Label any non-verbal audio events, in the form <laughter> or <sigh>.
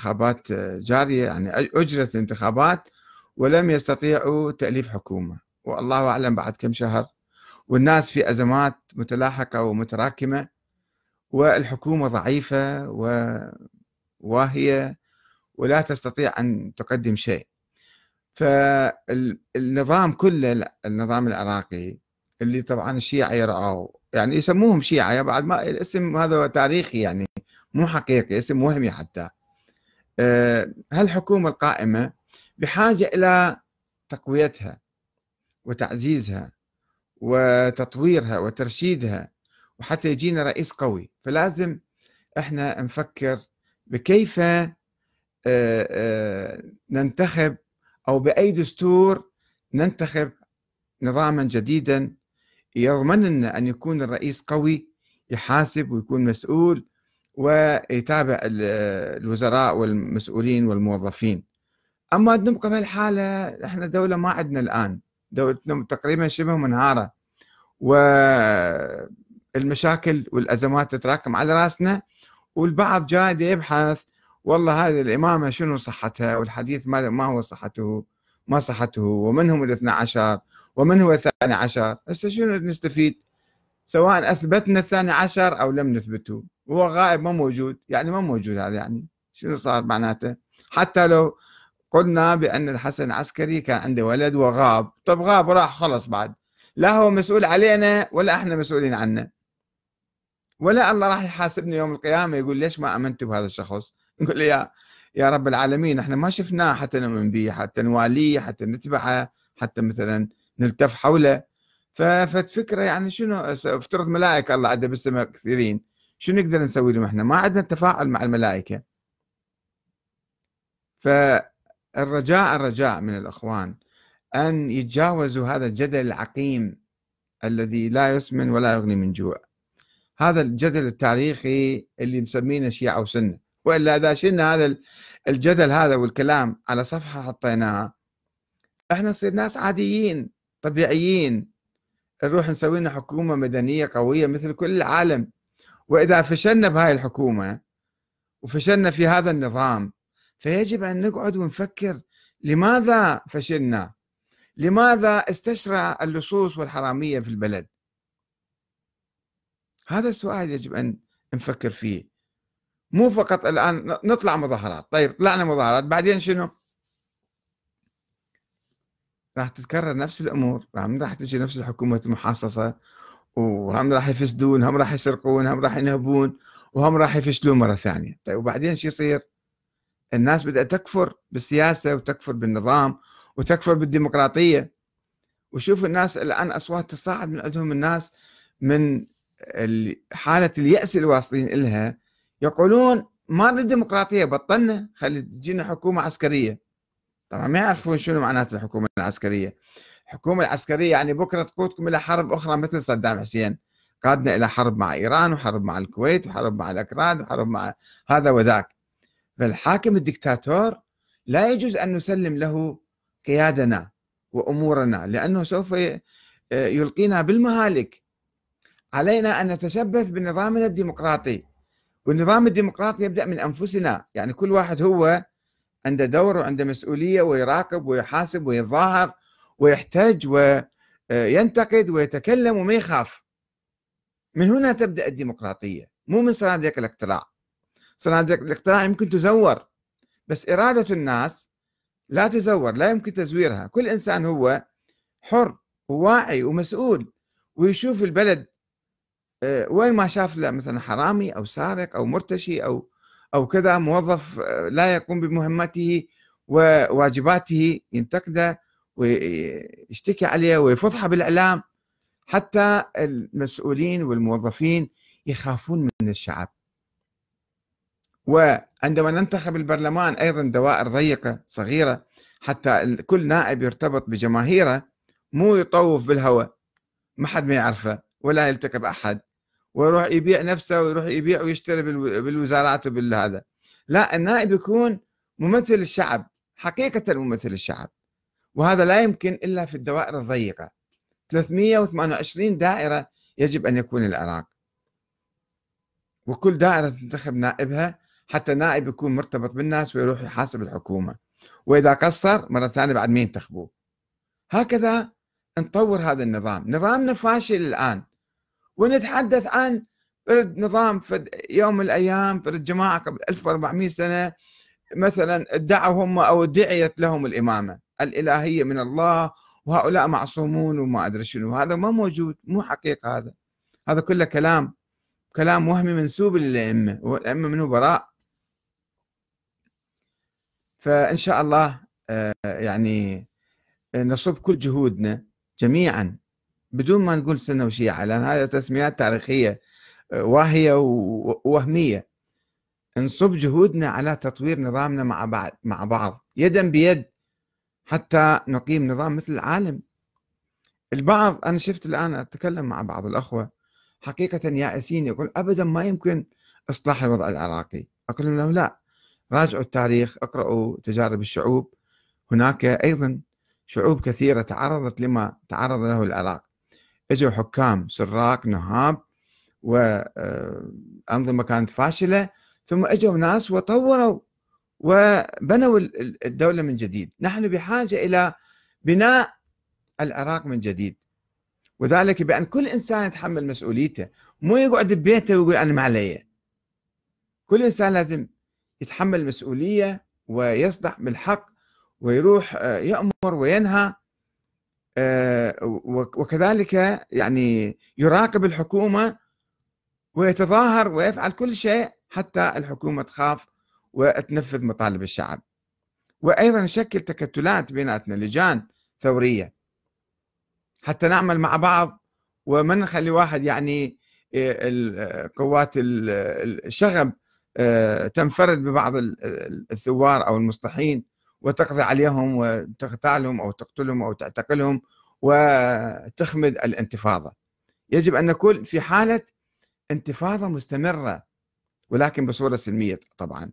انتخابات جارية يعني أجرت الانتخابات ولم يستطيعوا تأليف حكومة. والله أعلم بعد كم شهر والناس في أزمات متلاحقة ومتراكمة والحكومة ضعيفة وواهية ولا تستطيع أن تقدم شيء. فالنظام كله النظام العراقي اللي طبعا الشيعة يرعوا يعني يسموهم شيعة بعد ما الاسم هذا تاريخي يعني مو حقيقي اسم وهمي حتى. هالحكومة القائمة بحاجة إلى تقويتها وتعزيزها وتطويرها وترشيدها وحتى يجينا رئيس قوي. فلازم إحنا نفكر بكيف آه، آه، ننتخب أو بأي دستور ننتخب نظاما جديدا يضمن لنا أن يكون الرئيس قوي يحاسب ويكون مسؤول ويتابع الوزراء والمسؤولين والموظفين. أما نبقى بهالحالة إحنا دولة ما عندنا الآن. دولتنا تقريبا شبه منهارة. والمشاكل والأزمات تتراكم على رأسنا والبعض جاي يبحث والله هذه الإمامة شنو صحتها؟ والحديث ما ما هو صحته؟ ما صحته؟ ومن هم الاثنى عشر؟ ومن هو الثاني عشر؟ هسه شنو نستفيد؟ سواء أثبتنا الثاني عشر أو لم نثبته. هو غائب ما موجود. يعني ما موجود هذا يعني. شنو صار معناته؟ حتى لو قلنا بأن الحسن العسكري كان عنده ولد وغاب. طب غاب وراح خلص بعد. لا هو مسؤول علينا ولا إحنا مسؤولين عنه. ولا الله راح يحاسبني يوم القيامة يقول ليش ما أمنت بهذا الشخص؟ <laughs> نقول يا يا رب العالمين إحنا ما شفناه حتى نؤمن به حتى نواليه حتى نتبعه حتى مثلا نلتف حوله. ففكرة يعني شنو؟ افترض ملائكة الله عنده بالسماء كثيرين. شنو نقدر نسوي لهم إحنا؟ ما عندنا تفاعل مع الملائكة. فالرجاء الرجاء من الأخوان أن يتجاوزوا هذا الجدل العقيم الذي لا يسمن ولا يغني من جوع. هذا الجدل التاريخي اللي مسمينه شيعة وسنة. وإلا إذا شلنا هذا الجدل هذا والكلام على صفحة حطيناها إحنا نصير ناس عاديين طبيعيين. نروح نسوي لنا حكومة مدنية قوية مثل كل العالم. وإذا فشلنا بهاي الحكومة وفشلنا في هذا النظام فيجب أن نقعد ونفكر لماذا فشلنا؟ لماذا استشرى اللصوص والحرامية في البلد؟ هذا السؤال يجب أن نفكر فيه. مو فقط الآن نطلع مظاهرات. طيب طلعنا مظاهرات. بعدين شنو؟ راح تتكرر نفس الأمور راح تجي نفس الحكومة المحاصصة وهم راح يفسدون هم راح يسرقون هم راح ينهبون وهم راح يفشلون مرة ثانية. طيب وبعدين شو يصير؟ الناس بدأت تكفر بالسياسة وتكفر بالنظام وتكفر بالديمقراطية. وشوف الناس الآن أصوات تصاعد من عندهم الناس من حالة اليأس اللي واصلين إلها يقولون ما نريد ديمقراطية بطلنا خلي تجينا حكومة عسكرية. طبعا ما يعرفون شنو معناته الحكومة العسكرية. الحكومة العسكرية يعني بكرة تقودكم إلى حرب أخرى مثل صدام حسين. قادنا إلى حرب مع إيران وحرب مع الكويت وحرب مع الأكراد وحرب مع هذا وذاك. فالحاكم الدكتاتور لا يجوز أن نسلم له قيادنا وأمورنا لأنه سوف يلقينا بالمهالك. علينا أن نتشبث بنظامنا الديمقراطي. والنظام الديمقراطي يبدأ من أنفسنا. يعني كل واحد هو عنده دور وعنده مسؤولية ويراقب ويحاسب ويتظاهر ويحتج وينتقد ويتكلم وما يخاف. من هنا تبدأ الديمقراطية مو من صناديق الاقتراع. صناديق الاقتراع يمكن تزور بس إرادة الناس لا تزور لا يمكن تزويرها. كل إنسان هو حر وواعي ومسؤول ويشوف البلد آه، وين ما شاف له مثلا حرامي أو سارق أو مرتشي أو أو كذا موظف آه، لا يقوم بمهمته وواجباته ينتقده. ويشتكي عليه ويفضحه بالإعلام حتى المسؤولين والموظفين يخافون من الشعب. وعندما ننتخب البرلمان أيضا دوائر ضيقة صغيرة حتى كل نائب يرتبط بجماهيره مو يطوف بالهواء ما حد ما يعرفه ولا يلتقي بأحد ويروح يبيع نفسه ويروح يبيع ويشتري بالوزارات وبالهذا. لا النائب يكون ممثل الشعب حقيقة ممثل الشعب. وهذا لا يمكن إلا في الدوائر الضيقة. 328 دائرة يجب أن يكون العراق. وكل دائرة تنتخب نائبها حتى نائب يكون مرتبط بالناس ويروح يحاسب الحكومة. وإذا قصر مرة ثانية بعد مين ينتخبوه هكذا نطور هذا النظام. نظامنا فاشل الآن. ونتحدث عن فرد نظام في يوم من الأيام فرد جماعة قبل 1400 سنة مثلا ادعوا هم أو ادعيت لهم الإمامة. الإلهية من الله وهؤلاء معصومون وما أدري شنو. هذا ما موجود مو حقيقة هذا. هذا كله كلام كلام وهمي منسوب للأئمة والأئمة منه براء. فإن شاء الله آه، يعني نصب كل جهودنا جميعا بدون ما نقول سنة وشيعة لأن هذه تسميات تاريخية آه، واهية ووهمية. نصب جهودنا على تطوير نظامنا مع بعض مع بعض. يدا بيد حتى نقيم نظام مثل العالم. البعض أنا شفت الآن أتكلم مع بعض الأخوة حقيقة يائسين يقول أبدا ما يمكن إصلاح الوضع العراقي. أقول لهم لا راجعوا التاريخ اقرأوا تجارب الشعوب. هناك أيضا شعوب كثيرة تعرضت لما تعرض له العراق. إجوا حكام سراق نهاب وأنظمة كانت فاشلة ثم إجوا ناس وطوروا وبنوا الدولة من جديد. نحن بحاجة إلى بناء العراق من جديد. وذلك بأن كل إنسان يتحمل مسؤوليته. مو يقعد ببيته ويقول أنا ما علي. كل إنسان لازم يتحمل مسؤولية ويصدح بالحق ويروح آه، يأمر وينهى آه، وكذلك يعني يراقب الحكومة ويتظاهر ويفعل كل شيء حتى الحكومة تخاف وتنفذ مطالب الشعب. وأيضا نشكل تكتلات بيناتنا لجان ثورية. حتى نعمل مع بعض وما نخلي واحد يعني آه، قوات الشغب آه، تنفرد ببعض الثوار أو المصلحين وتقضي عليهم وتغتالهم أو تقتلهم أو تعتقلهم وتخمد الانتفاضة. يجب أن نكون في حالة انتفاضة مستمرة ولكن بصورة سلمية طبعا.